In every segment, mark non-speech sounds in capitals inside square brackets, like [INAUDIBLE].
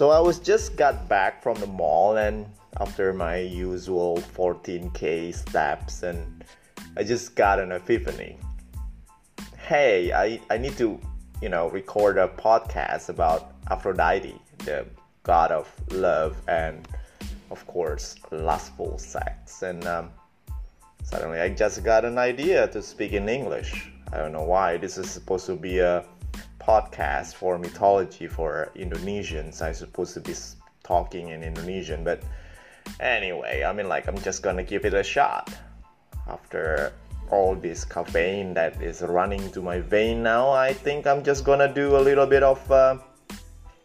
So I was just got back from the mall and after my usual 14k steps and I just got an epiphany. Hey, I, I need to, you know, record a podcast about Aphrodite, the god of love and of course lustful sex and um, suddenly I just got an idea to speak in English. I don't know why. This is supposed to be a podcast for mythology for Indonesians. I'm supposed to be talking in Indonesian, but anyway, I mean, like, I'm just gonna give it a shot. After all this caffeine that is running to my vein now, I think I'm just gonna do a little bit of uh,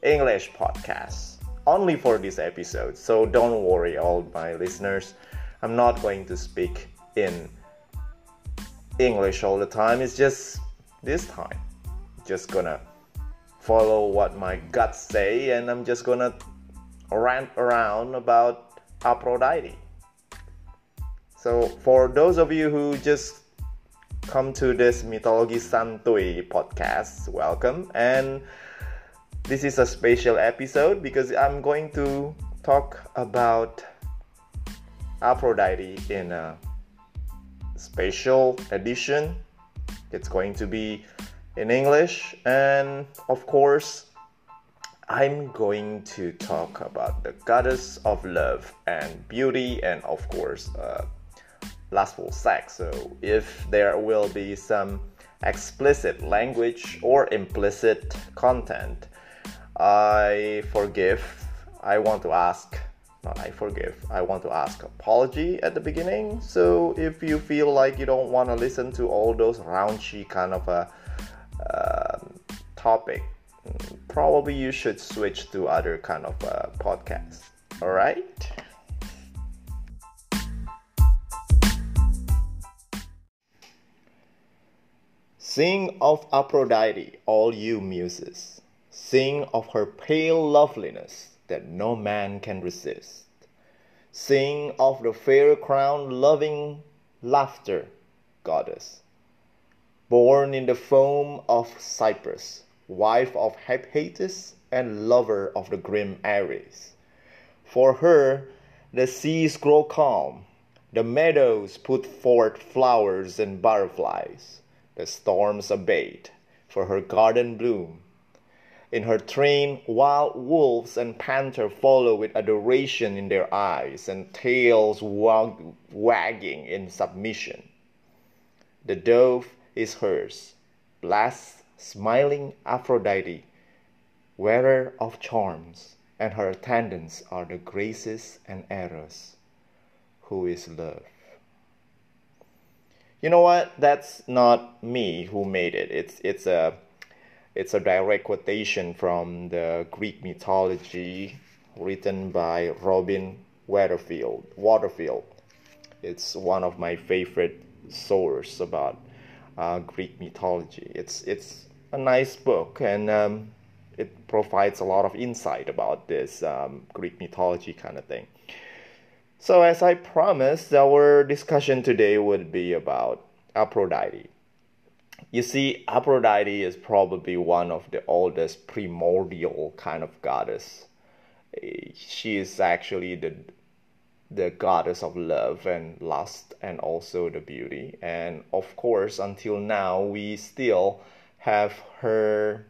English podcast only for this episode. So don't worry, all my listeners. I'm not going to speak in English all the time. It's just this time just gonna follow what my guts say and I'm just gonna rant around about Aphrodite. So for those of you who just come to this Mythology Santuy podcast, welcome. And this is a special episode because I'm going to talk about Aphrodite in a special edition. It's going to be in English, and of course, I'm going to talk about the goddess of love and beauty, and of course, uh, lustful sex. So, if there will be some explicit language or implicit content, I forgive. I want to ask, not I forgive, I want to ask apology at the beginning. So, if you feel like you don't want to listen to all those raunchy kind of a uh, um, topic, probably you should switch to other kind of uh, podcasts. All right. Sing of Aphrodite, all you muses. Sing of her pale loveliness that no man can resist. Sing of the fair crowned loving laughter goddess born in the foam of Cyprus, wife of Hephaestus and lover of the grim Ares. For her, the seas grow calm, the meadows put forth flowers and butterflies, the storms abate, for her garden bloom. In her train, wild wolves and panther follow with adoration in their eyes and tails wag- wagging in submission. The dove is hers, blessed, smiling Aphrodite, wearer of charms, and her attendants are the Graces and Eros, who is love. You know what? That's not me who made it. It's it's a it's a direct quotation from the Greek mythology written by Robin Waterfield. Waterfield. It's one of my favorite sources about uh, Greek mythology. It's it's a nice book and um, it provides a lot of insight about this um, Greek mythology kind of thing. So as I promised, our discussion today would be about Aphrodite. You see, Aphrodite is probably one of the oldest primordial kind of goddess. She is actually the the goddess of love and lust and also the beauty. And of course, until now, we still have her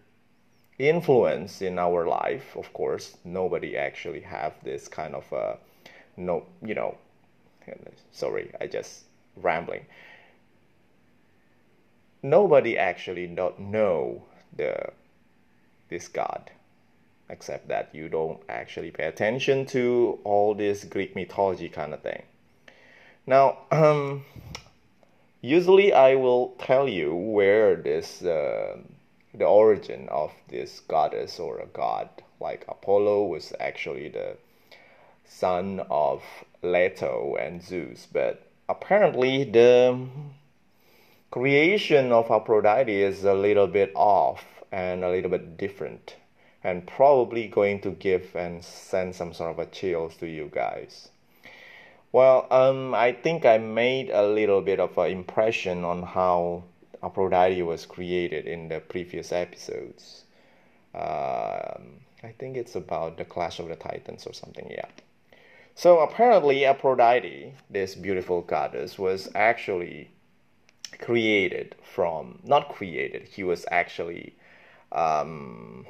influence in our life. Of course, nobody actually have this kind of uh, no, you know. Sorry, I just rambling. Nobody actually not know the this God except that you don't actually pay attention to all this Greek mythology kind of thing. Now, [CLEARS THROAT] um, usually I will tell you where this uh, the origin of this goddess or a god like Apollo was actually the son of Leto and Zeus, but apparently the creation of Aphrodite is a little bit off and a little bit different and probably going to give and send some sort of a chills to you guys. Well, um, I think I made a little bit of an impression on how Aphrodite was created in the previous episodes. Um, I think it's about the Clash of the Titans or something. Yeah. So apparently, Aphrodite, this beautiful goddess, was actually created from not created. He was actually um,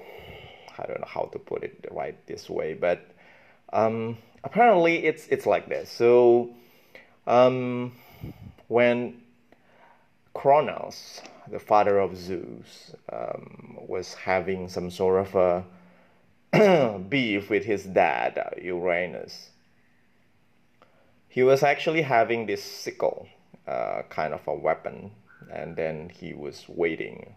I don't know how to put it right this way, but um, apparently it's it's like this. So um, when Kronos, the father of Zeus, um, was having some sort of a [CLEARS THROAT] beef with his dad, Uranus, he was actually having this sickle, uh, kind of a weapon, and then he was waiting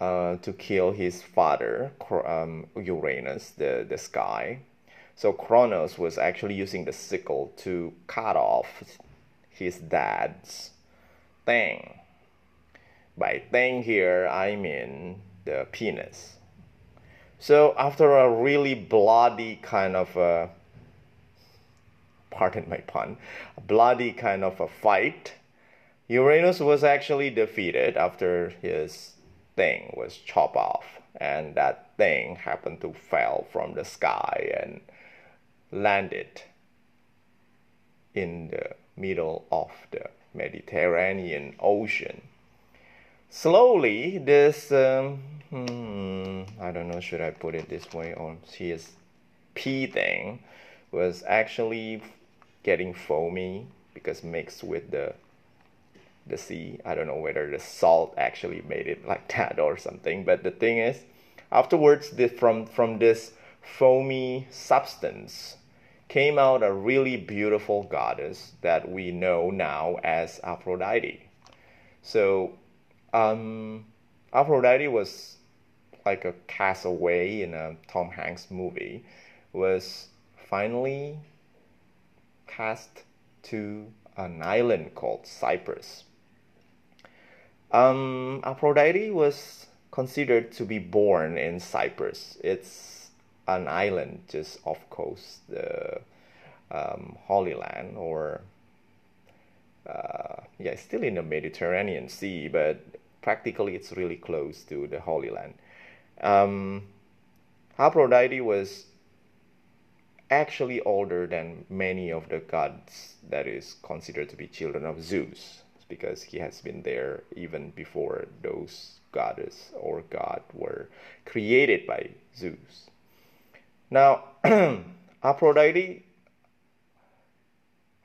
uh, to kill his father, um, Uranus, the, the sky. So Kronos was actually using the sickle to cut off his dad's thing. By thing here, I mean the penis. So after a really bloody kind of a, pardon my pun, bloody kind of a fight, Uranus was actually defeated after his thing was chopped off and that thing happened to fall from the sky and landed in the middle of the Mediterranean Ocean. Slowly, this um, hmm, I don't know should I put it this way or CSP thing was actually getting foamy because mixed with the the sea. I don't know whether the salt actually made it like [LAUGHS] that or something. But the thing is, afterwards, this, from from this foamy substance came out a really beautiful goddess that we know now as Aphrodite. So, um, Aphrodite was like a castaway in a Tom Hanks movie, was finally cast to an island called Cyprus. Um, Aphrodite was considered to be born in Cyprus. It's an island just off coast the um, Holy Land, or uh, yeah, still in the Mediterranean Sea, but practically it's really close to the Holy Land. Um, Aphrodite was actually older than many of the gods that is considered to be children of Zeus because he has been there even before those goddess or god were created by Zeus. Now, [CLEARS THROAT] Aphrodite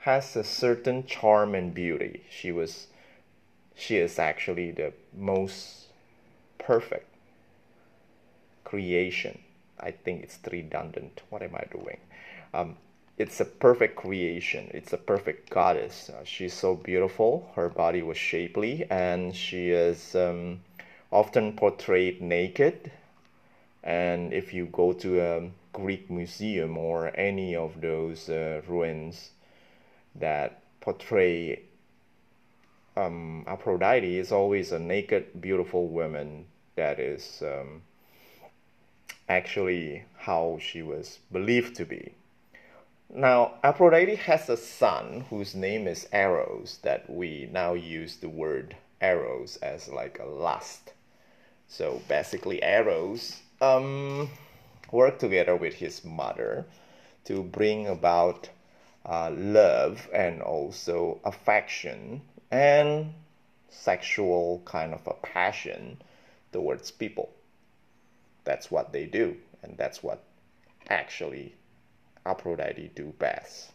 has a certain charm and beauty. She was she is actually the most perfect creation. I think it's redundant. What am I doing? Um, it's a perfect creation. It's a perfect goddess. Uh, she's so beautiful. Her body was shapely, and she is um, often portrayed naked. And if you go to a Greek museum or any of those uh, ruins that portray um, Aphrodite, is always a naked, beautiful woman that is um, actually how she was believed to be. Now, Aphrodite has a son whose name is Eros, that we now use the word Eros as like a lust. So basically, Eros um, worked together with his mother to bring about uh, love and also affection and sexual kind of a passion towards people. That's what they do, and that's what actually Aphrodite do best.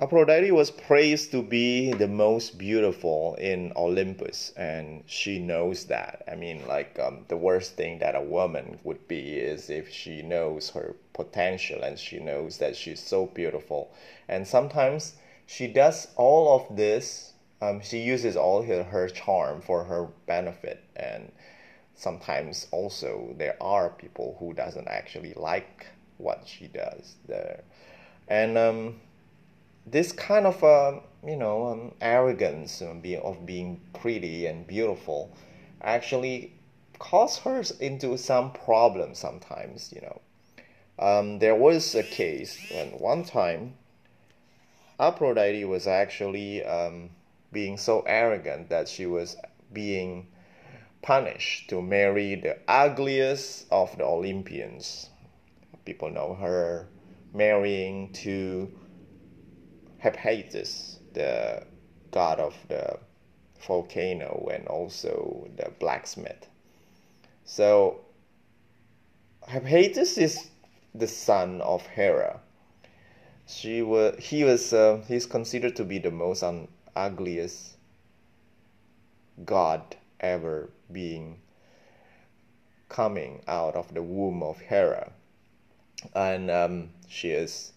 Aphrodite was praised to be the most beautiful in Olympus, and she knows that. I mean, like, um, the worst thing that a woman would be is if she knows her potential and she knows that she's so beautiful. And sometimes she does all of this, um, she uses all her, her charm for her benefit. And sometimes also there are people who doesn't actually like what she does there. And um, this kind of uh, you know um, arrogance of being pretty and beautiful actually cause her into some problems sometimes you know. Um, there was a case when one time Aphrodite was actually um, being so arrogant that she was being punished to marry the ugliest of the Olympians. People know her marrying to Hephaestus, the god of the volcano and also the blacksmith. So Hephaestus is the son of Hera. She was he was uh, he's considered to be the most un- ugliest god ever being coming out of the womb of Hera, and um, she is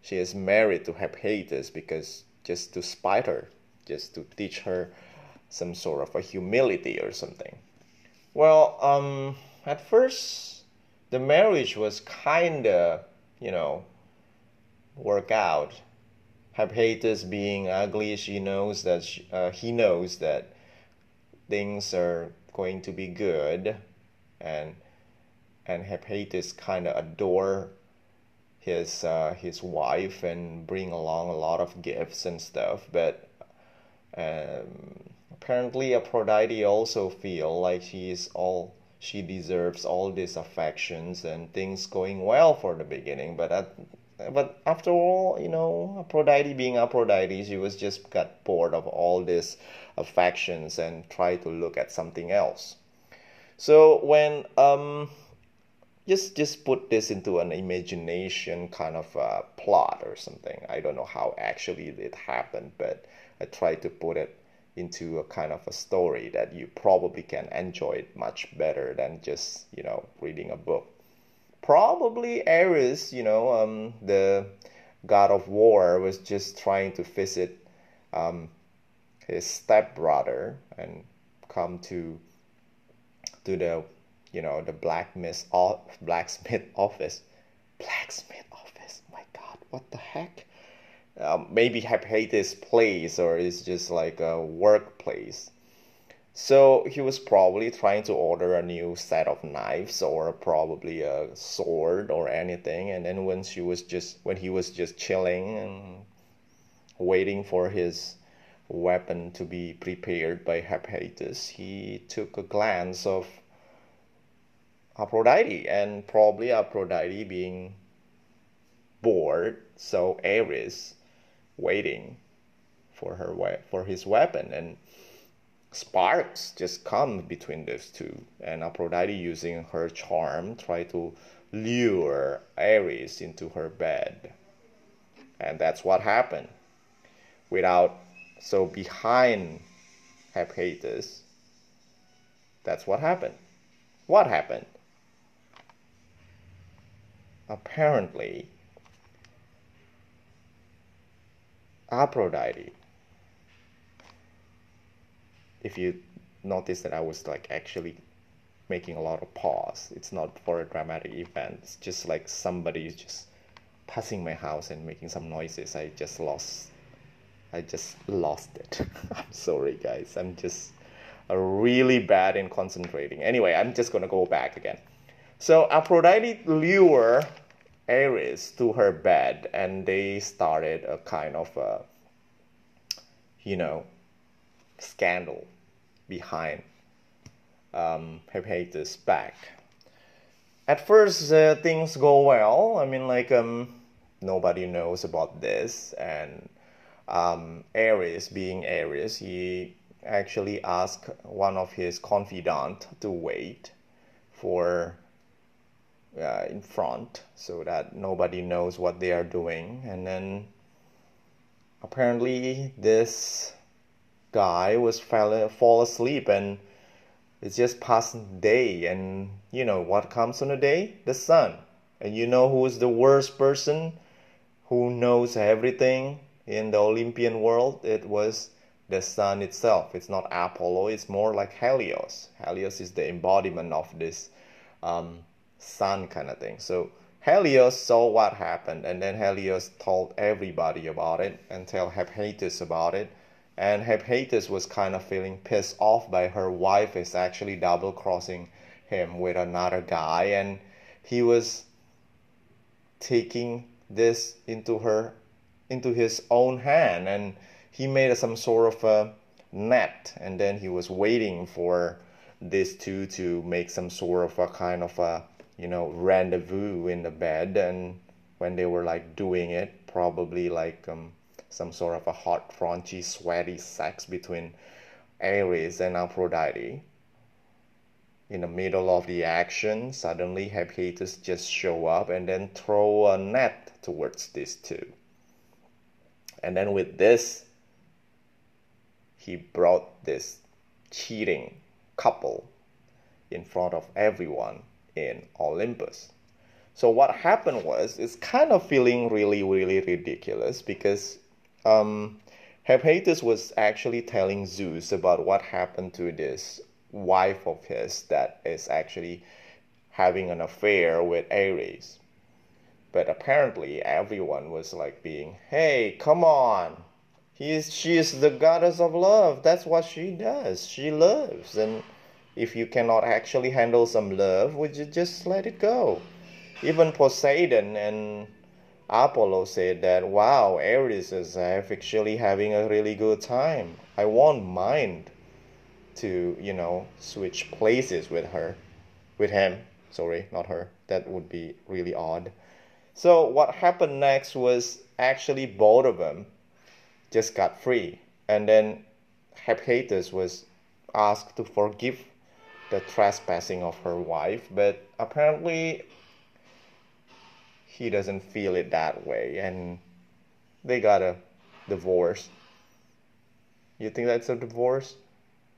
she is married to Hephaestus because just to spite her, just to teach her some sort of a humility or something. Well, um, at first the marriage was kinda, you know, work out. Hephaestus being ugly, she knows that she, uh, he knows that things are going to be good, and and Hephaestus kind of adore his uh, his wife and bring along a lot of gifts and stuff. But um, apparently, Aphrodite also feel like she is all she deserves all these affections and things going well for the beginning. But at but after all, you know, Aphrodite being Aphrodite, she was just got bored of all these affections and try to look at something else. So when um, just just put this into an imagination kind of uh, plot or something. I don't know how actually it happened, but I tried to put it into a kind of a story that you probably can enjoy it much better than just you know reading a book probably Ares, you know, um, the god of war, was just trying to visit um, his stepbrother and come to to the you know the blacksmith blacksmith [LAUGHS] office. Blacksmith office? My god what the heck? Um, maybe Hephaestus place or it's just like a workplace. So he was probably trying to order a new set of knives or probably a sword or anything. And then when she was just when he was just chilling and waiting for his weapon to be prepared by Hephaestus, he took a glance of Aphrodite and probably Aphrodite being bored, so Ares waiting for her for his weapon and sparks just come between those two. And Aphrodite, using her charm, try to lure Ares into her bed. And that's what happened. Without, so behind Hephaestus, that's what happened. What happened? Apparently, Aphrodite if you notice that I was like actually making a lot of pause. It's not for a dramatic event. It's just like somebody just passing my house and making some noises. I just lost. I just lost it. [LAUGHS] I'm sorry, guys. I'm just really bad in concentrating. Anyway, I'm just gonna go back again. So Aphrodite lure Ares to her bed, and they started a kind of a, you know, scandal behind um, Hephaestus' back. At first, uh, things go well. I mean, like um, nobody knows about this, and um, Ares, being Ares, he actually asked one of his confidant to wait for uh, in front so that nobody knows what they are doing, and then apparently this guy was fell, fall asleep and it's just past day and you know what comes on the day? The sun. And you know who is the worst person who knows everything in the olympian world it was the sun itself. It's not apollo it's more like helios. Helios is the embodiment of this um, sun kind of thing. So helios saw what happened and then helios told everybody about it and tell hephaestus about it. And Hephaestus was kind of feeling pissed off by her wife is actually double crossing him with another guy and he was taking this into her into his own hand and he made some sort of a net and then he was waiting for these two to make some sort of a kind of a you know rendezvous in the bed and when they were like doing it probably like um, some sort of a hot crunchy sweaty sex between ares and aphrodite. In the middle of the action suddenly hephaestus just show up and then throw a net towards these two and then with this he brought this cheating couple in front of everyone in Olympus. So what happened was it's kind of feeling really really ridiculous because um, Hephaestus was actually telling Zeus about what happened to this wife of his that is actually having an affair with Ares. But apparently everyone was like being, "Hey, come on. He is she is the goddess of love. That's what she does. She loves and if you cannot actually handle some love, would you just let it go? Even Poseidon and Apollo said that, wow, Ares is actually having a really good time. I won't mind to, you know, switch places with her, with him. Sorry, not her. That would be really odd. So what happened next was actually both of them just got free. And then Hephaestus was asked to forgive the trespassing of her wife, but apparently he doesn't feel it that way, and they got a divorce. You think that's a divorce?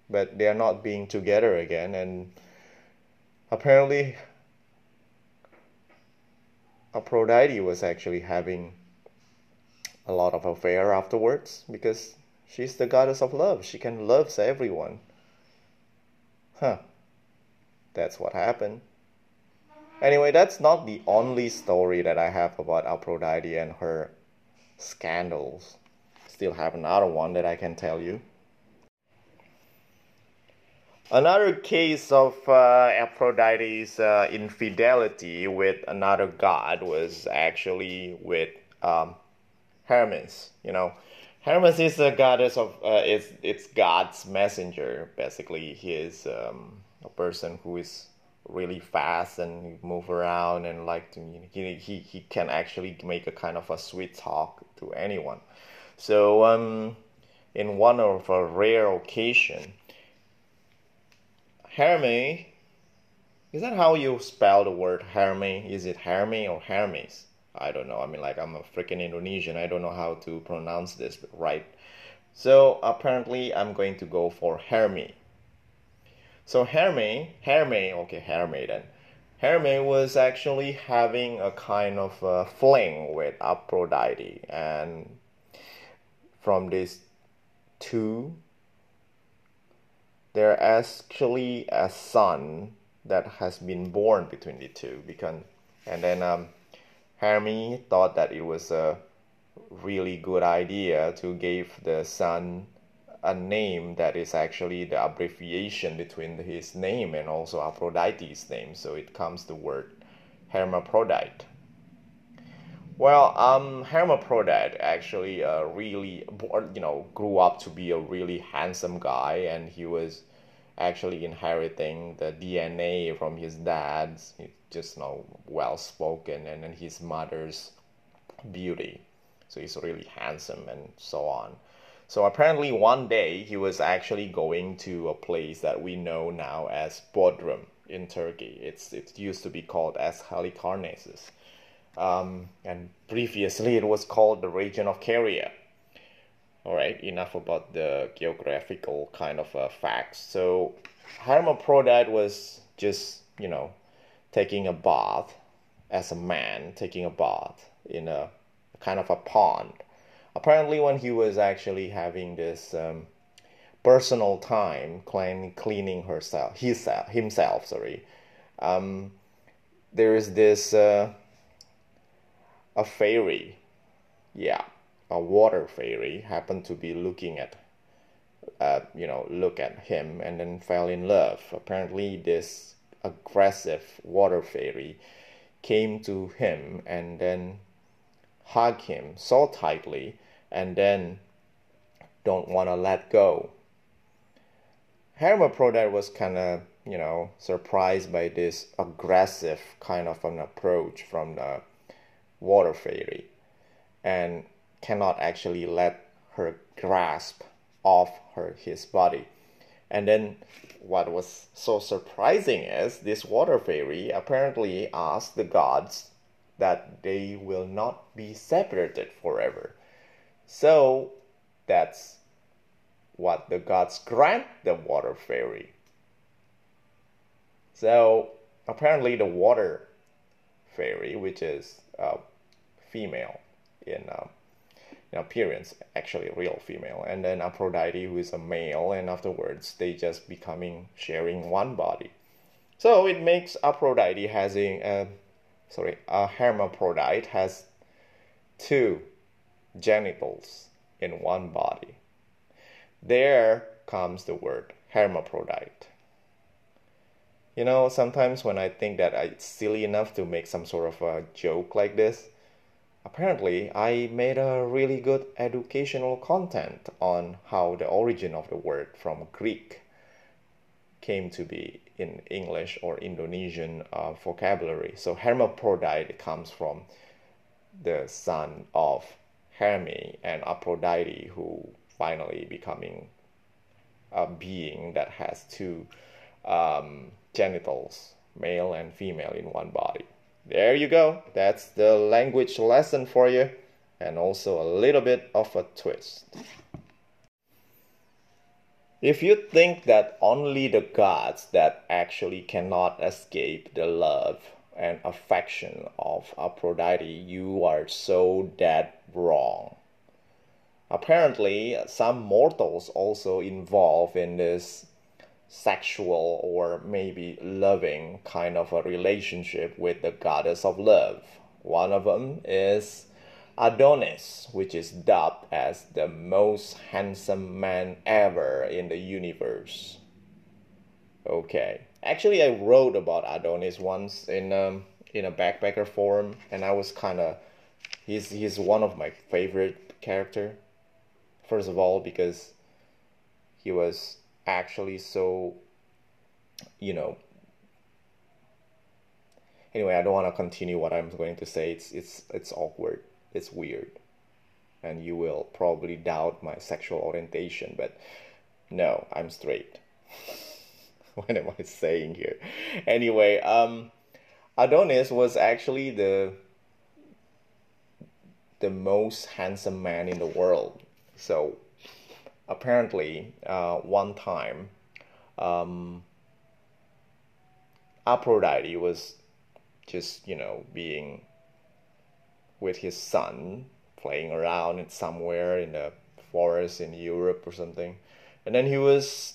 But they are not being together again, and apparently Aphrodite was actually having a lot of affair afterwards because she's the goddess of love. She can love everyone. Huh. That's what happened. Anyway, that's not the only story that I have about Aphrodite and her scandals. Still have another one that I can tell you. Another case of uh, Aphrodite's uh, infidelity with another god was actually with um, Hermes. You know, Hermes is a goddess of uh, it's it's God's messenger. Basically, he is um, a person who is really fast and move around and like to he, he, he can actually make a kind of a sweet talk to anyone so um, in one of a rare occasion Hermes is that how you spell the word Hermes is it Hermes or Hermes? I don't know. I mean like I'm a freaking Indonesian. I don't know how to pronounce this right. So apparently I'm going to go for Hermes so Hermes, Hermes, okay, Hermes then. Hermes was actually having a kind of a fling with Aphrodite, and from these two, there actually a son that has been born between the two. Because, and then um, Hermes thought that it was a really good idea to give the son a name that is actually the abbreviation between his name and also Aphrodite's name. So it comes the word Hermaphrodite. Well, um, Hermaphrodite actually uh, really, you know, grew up to be a really handsome guy, and he was actually inheriting the DNA from his dad's, just you know, well spoken, and then his mother's beauty. So he's really handsome and so on. So apparently one day he was actually going to a place that we know now as Bodrum in Turkey. It's it used to be called as Halicarnassus. Um, and previously it was called the region of Caria. All right, enough about the geographical kind of uh, facts. So Hermaphrodite was just, you know, taking a bath as a man, taking a bath in a kind of a pond apparently when he was actually having this um, personal time clean, cleaning herself himself sorry um, there is this uh, a fairy yeah a water fairy happened to be looking at uh, you know look at him and then fell in love apparently this aggressive water fairy came to him and then hugged him so tightly and then don't want to let go. Hermaphrodite was kind of you know, surprised by this aggressive kind of an approach from the water fairy and cannot actually let her grasp off her his body. And then what was so surprising is this water fairy apparently asked the gods that they will not be separated forever. So that's what the gods grant the water fairy. So apparently, the water fairy, which is uh, female in, uh, in appearance, actually real female, and then Aphrodite, who is a male, and afterwards they just becoming sharing one body. So it makes Aphrodite having a uh, sorry a hermaphrodite has two genitals in one body. There comes the word hermaphrodite. You know, sometimes when I think that it's silly enough to make some sort of a joke like this, apparently I made a really good educational content on how the origin of the word from Greek came to be in English or Indonesian uh, vocabulary. So hermaphrodite comes from the son of Herme and Aphrodite, who finally becoming a being that has two um, genitals, male and female, in one body. There you go. That's the language lesson for you, and also a little bit of a twist. If you think that only the gods that actually cannot escape the love and affection of Aphrodite, you are so dead wrong. Apparently, some mortals also involved in this sexual or maybe loving kind of a relationship with the goddess of love. One of them is Adonis, which is dubbed as the most handsome man ever in the universe. Okay, actually, I wrote about Adonis once in um, in a backpacker forum, and I was kind of he's he's one of my favorite character. First of all, because he was actually so, you know. Anyway, I don't want to continue what I'm going to say. It's it's it's awkward. It's weird, and you will probably doubt my sexual orientation. But no, I'm straight. [LAUGHS] what am I saying here? Anyway, um, Adonis was actually the the most handsome man in the world. So apparently uh, one time um, Aphrodite was just you know being with his son playing around somewhere in the forest in Europe or something. And then he was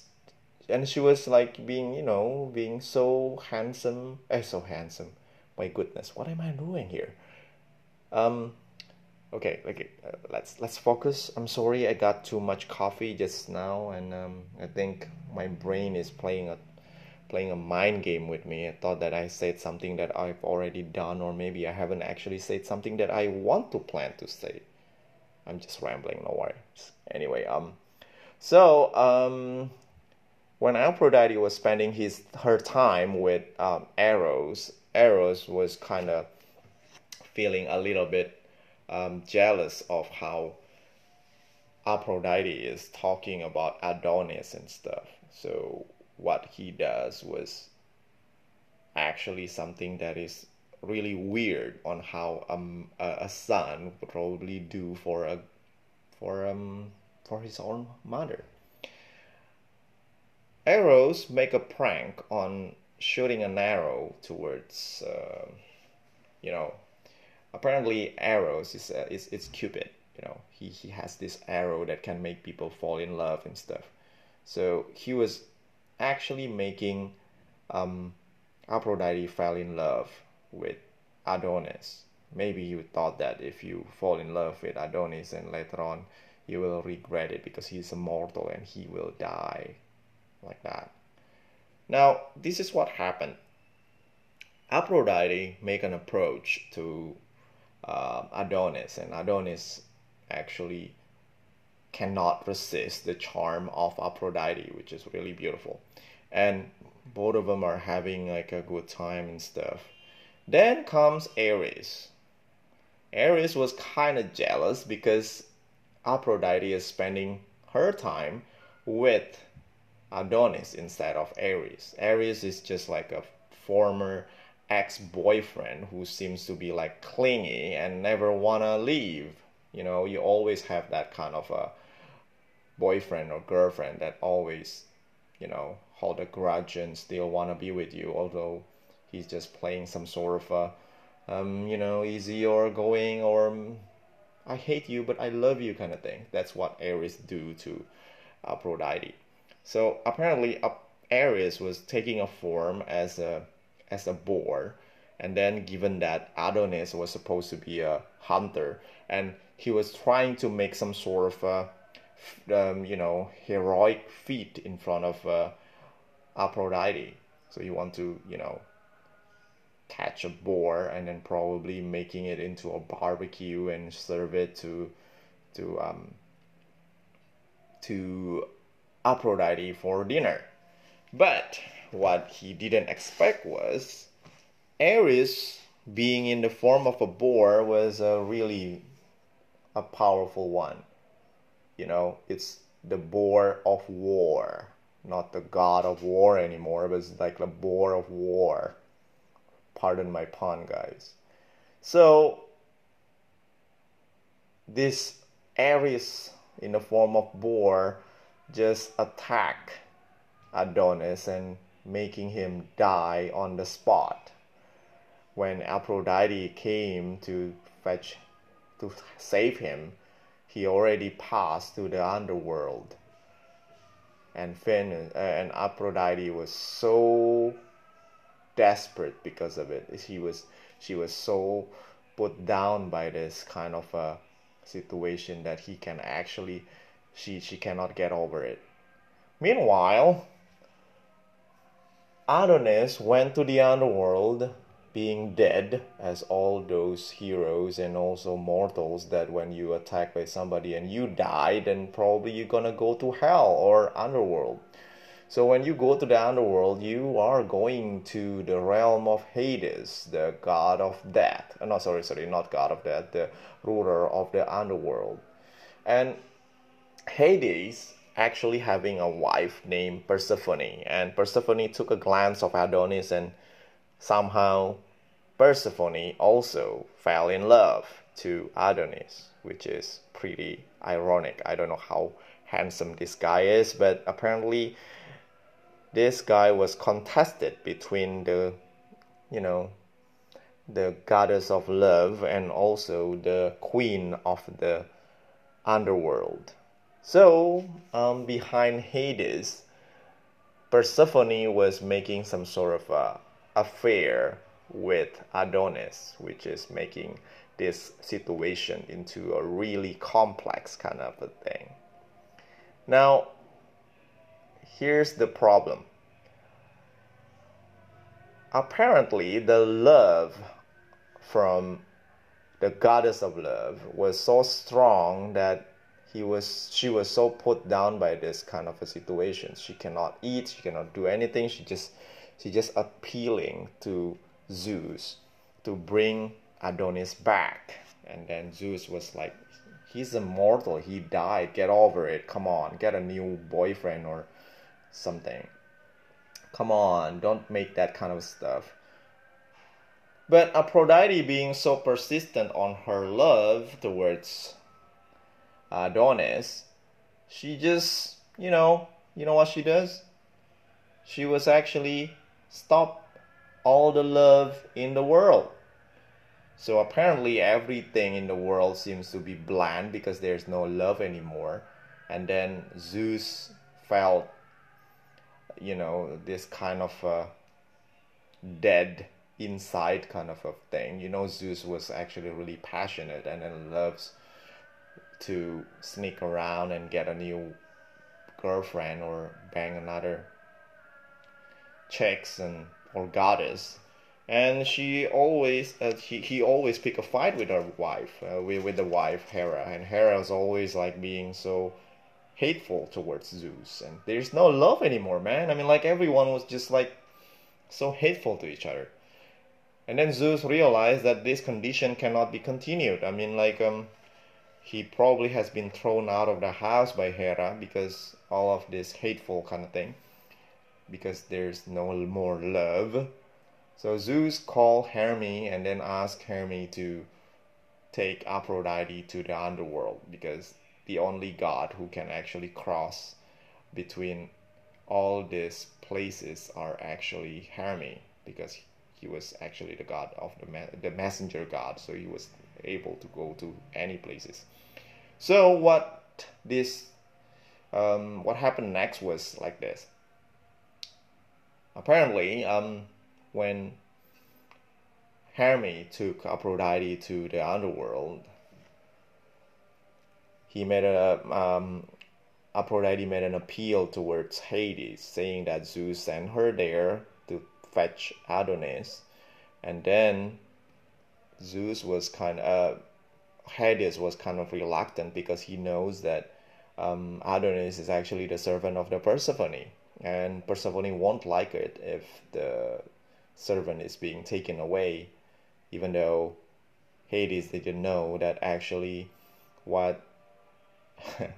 and she was like being you know being so handsome eh, so handsome. My goodness what am I doing here? Um okay okay uh, let's let's focus. I'm sorry i got too much coffee just now and um, i think my brain is playing a playing a mind game with me. I thought that i said something that i've already done or maybe i haven't actually said something that i want to plan to say. I'm just rambling no worries. Anyway um so um when aphrodite was spending his her time with um, eros eros was kind of feeling a little bit um, jealous of how Aphrodite is talking about Adonis and stuff. So what he does was actually something that is really weird on how um, a, a son would probably do for a for um for his own mother. Eros make a prank on shooting an arrow towards uh, you know apparently Eros is uh, is it's Cupid. You know, he he has this arrow that can make people fall in love and stuff. So he was actually making um, Aphrodite fell in love with Adonis. Maybe you thought that if you fall in love with Adonis and later on you will regret it because he's immortal and he will die like that. Now, this is what happened. Aphrodite make an approach to uh, Adonis, and Adonis actually cannot resist the charm of Aphrodite, which is really beautiful. and both of them are having like a good time and stuff. Then comes Ares. Ares was kind of jealous because Aphrodite is spending her time with Adonis instead of Ares. Ares is just like a former ex-boyfriend who seems to be like clingy and never wanna leave. You know, you always have that kind of a boyfriend or girlfriend that always, you know, hold a grudge and still wanna be with you, although he's just playing some sort of a, um, you know, easy or going or I hate you but I love you kind of thing. That's what Ares do to Aphrodite. So apparently, Ares was taking a form as a as a boar, and then given that Adonis was supposed to be a hunter, and he was trying to make some sort of a, um, you know heroic feat in front of uh, Aphrodite. So you want to you know catch a boar and then probably making it into a barbecue and serve it to to um to Aphrodite for dinner. But what he didn't expect was Ares being in the form of a boar was a really a powerful one. You know, it's the boar of war, not the god of war anymore, but it's like the boar of war. Pardon my pun, guys. So, this Ares in the form of boar just attack Adonis and making him die on the spot. When Aphrodite came to fetch to save him, he already passed to the underworld. And Finn uh, and Aphrodite was so desperate because of it. She was she was so put down by this kind of a situation that he can actually she she cannot get over it. Meanwhile, Adonis went to the underworld being dead as all those heroes and also mortals that when you attack by somebody and you die then probably you're gonna go to hell or underworld. So when you go to the underworld you are going to the realm of hades the god of death. Uh, no sorry sorry not god of death the ruler of the underworld. And Hades actually having a wife named Persephone, and Persephone took a glance of Adonis, and somehow Persephone also fell in love to Adonis, which is pretty ironic. I don't know how handsome this guy is, but apparently this guy was contested between the, you know, the goddess of love and also the queen of the underworld. So, um, behind Hades, Persephone was making some sort of a affair with Adonis, which is making this situation into a really complex kind of a thing. Now, here's the problem. Apparently, the love from the goddess of love was so strong that he was she was so put down by this kind of a situation. She cannot eat she cannot do anything. She just she just appealing to zeus to bring adonis back. And then zeus was like he's immortal. He died. Get over it. Come on. Get a new boyfriend or something. Come on. Don't make that kind of stuff. But aphrodite being so persistent on her love towards Uh, Adonis, she just, you know, you know what she does? She was actually stop all the love in the world. So apparently everything in the world seems to be bland because there's no love anymore. And then Zeus felt, you know, this kind of a dead inside kind of a thing. You know, Zeus was actually really passionate and then loves to sneak around and get a new girlfriend or bang another chicks and or goddess and she always uh, he, he always pick a fight with her wife uh, with, with the wife hera and hera's always like being so hateful towards Zeus, and there's no love anymore, man. I mean, like everyone was just like so hateful to each other. And then Zeus realized that this condition cannot be continued. I mean, like, um, he probably has been thrown out of the house by Hera because all of this hateful kind of thing, because there's no more love. So Zeus called Hermes and then asked Hermes to take Aphrodite to the underworld because the only god who can actually cross between all these places are actually Hermes because he was actually the god of the ma- the messenger god, so he was able to go to any places. So what this um, what happened next was like this. Apparently, um, when Hermes took Aphrodite to the underworld, he made a um, Aphrodite made an appeal towards Hades, saying that Zeus sent her there to fetch Adonis, and then Zeus was kind of uh, Hades was kind of reluctant because he knows that um, Adonis is actually the servant of the Persephone, and Persephone won't like it if the servant is being taken away, even though Hades didn't know that actually what [LAUGHS]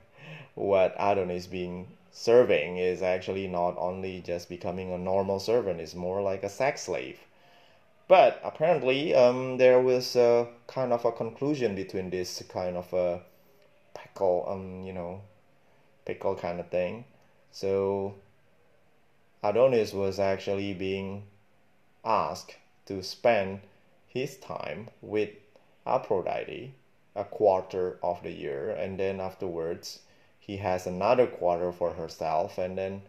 what Adonis being serving is actually not only just becoming a normal servant, it's more like a sex slave. But apparently, um, there was a kind of a conclusion between this kind of a pickle, um, you know, pickle kind of thing. So Adonis was actually being asked to spend his time with Aphrodite a quarter of the year, and then afterwards he has another quarter for herself and then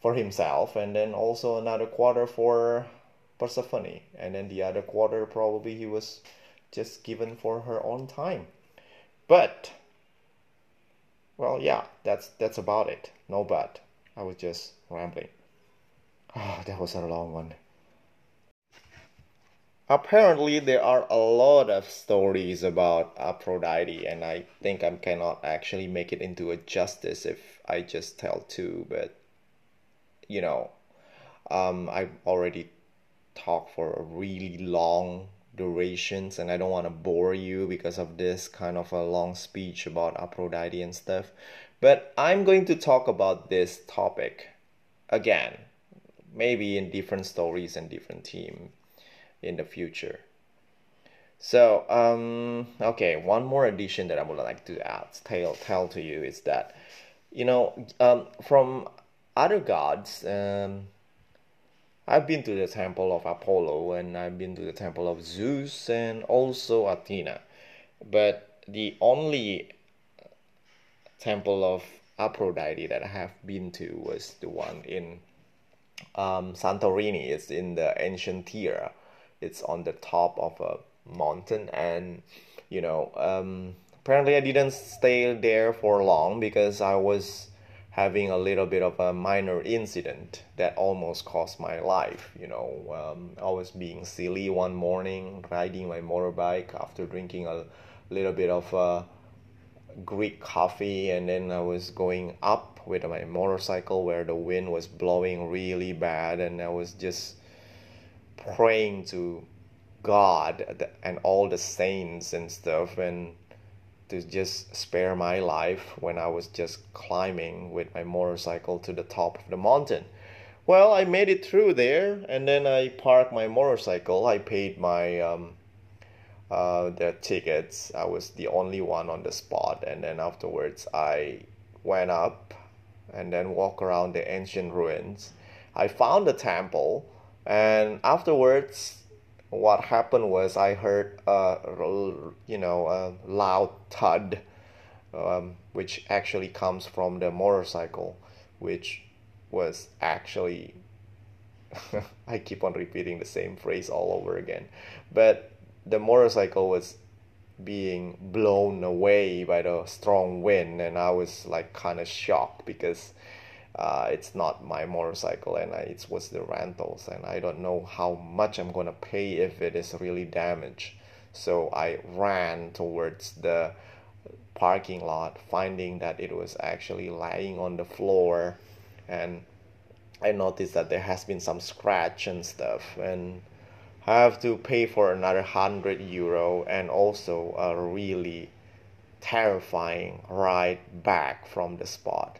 for himself and then also another quarter for Persephone and then the other quarter probably he was just given for her own time. But well yeah that's that's about it. No but. I was just rambling. Oh that was a long one. Apparently there are a lot of stories about Aphrodite and I think I cannot actually make it into a justice if I just tell two but you know um, I've already talked for a really long durations and I don't want to bore you because of this kind of a long speech about Aphrodite and stuff but I'm going to talk about this topic again maybe in different stories and different team in the future. So, um, okay, one more addition that I would like to add, tell, tell to you is that, you know, um, from other gods, um, I've been to the temple of Apollo and I've been to the temple of Zeus and also Athena. But the only temple of Aphrodite that I have been to was the one in um, Santorini. It's in the ancient Thera it's on the top of a mountain and you know um, apparently i didn't stay there for long because i was having a little bit of a minor incident that almost cost my life you know um, i was being silly one morning riding my motorbike after drinking a little bit of uh, greek coffee and then i was going up with my motorcycle where the wind was blowing really bad and i was just praying to God and all the saints and stuff and to just spare my life when I was just climbing with my motorcycle to the top of the mountain. Well, I made it through there and then I parked my motorcycle. I paid my um, uh, the tickets. I was the only one on the spot and then afterwards I went up and then walk around the ancient ruins. I found the temple and afterwards what happened was i heard a you know a loud thud um, which actually comes from the motorcycle which was actually [LAUGHS] i keep on repeating the same phrase all over again. But the motorcycle was being blown away by the strong wind and i was like kind of shocked because uh, it's not my motorcycle and I, it was the rentals and I don't know how much I'm gonna pay if it is really damaged. So I ran towards the parking lot, finding that it was actually lying on the floor, and I noticed that there has been some scratch and stuff, and I have to pay for another hundred euro and also a really terrifying ride back from the spot.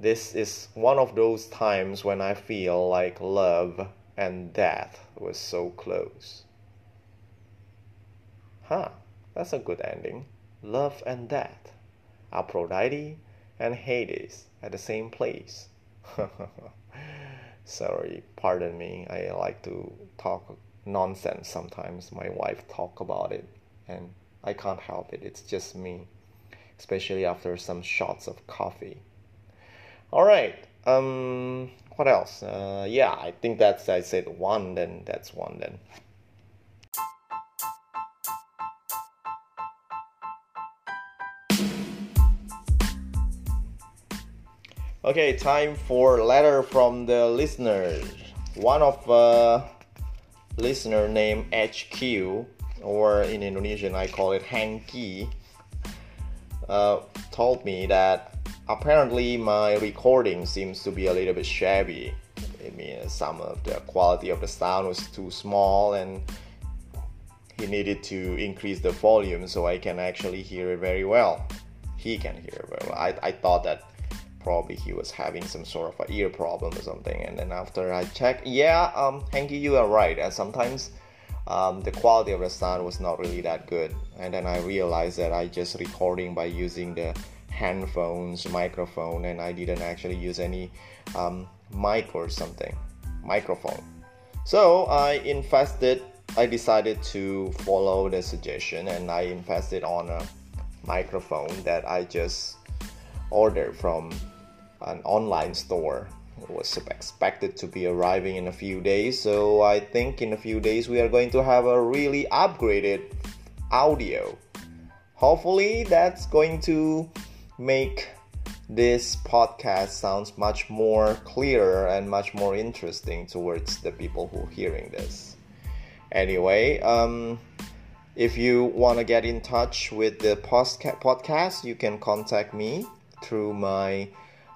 This is one of those times when I feel like love and death was so close. Huh, that's a good ending. Love and death. Aphrodite and Hades at the same place. [LAUGHS] Sorry, pardon me. I like to talk nonsense sometimes. My wife talk about it and I can't help it. It's just me, especially after some shots of coffee. All right. Um, what else? Uh, yeah, I think that's I said one. Then that's one. Then. Okay, time for letter from the listener. One of uh, listener named HQ, or in Indonesian I call it Hanky, uh, told me that apparently my recording seems to be a little bit shabby. I mean, some of the quality of the sound was too small, and he needed to increase the volume so I can actually hear it very well. He can hear it very well. I, I thought that probably he was having some sort of a ear problem or something. And then after I checked, yeah, um, Hanky, you are right. And sometimes um, the quality of the sound was not really that good. And then I realized that I just recording by using the handphones, microphone, and I didn't actually use any um, mic or something, microphone. So I invested. I decided to follow the suggestion, and I invested on a microphone that I just ordered from an online store. It was expected to be arriving in a few days, so I think in a few days we are going to have a really upgraded audio. Hopefully, that's going to make this podcast sounds much more clearer and much more interesting towards the people who are hearing this. Anyway, um, if you want to get in touch with the podcast, you can contact me through my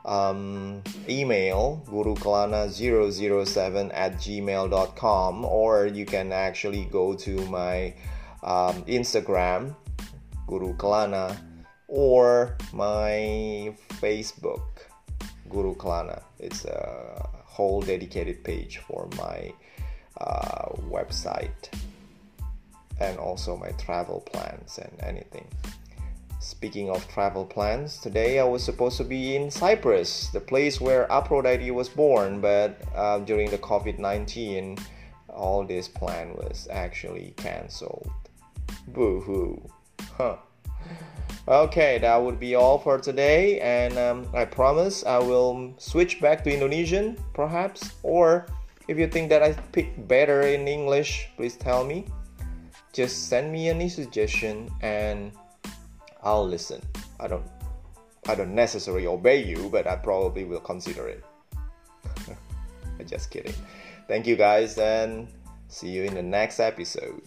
um, email gurukelana007 at gmail.com or you can actually go to my um, instagram kalana or my facebook guru kalana it's a whole dedicated page for my uh, website and also my travel plans and anything Speaking of travel plans, today I was supposed to be in Cyprus, the place where Aphrodite was born, but uh, during the COVID 19, all this plan was actually cancelled. Boo hoo. Huh. Okay, that would be all for today, and um, I promise I will switch back to Indonesian, perhaps, or if you think that I speak better in English, please tell me. Just send me any suggestion and I'll listen. I don't I don't necessarily obey you, but I probably will consider it. [LAUGHS] Just kidding. Thank you guys and see you in the next episode.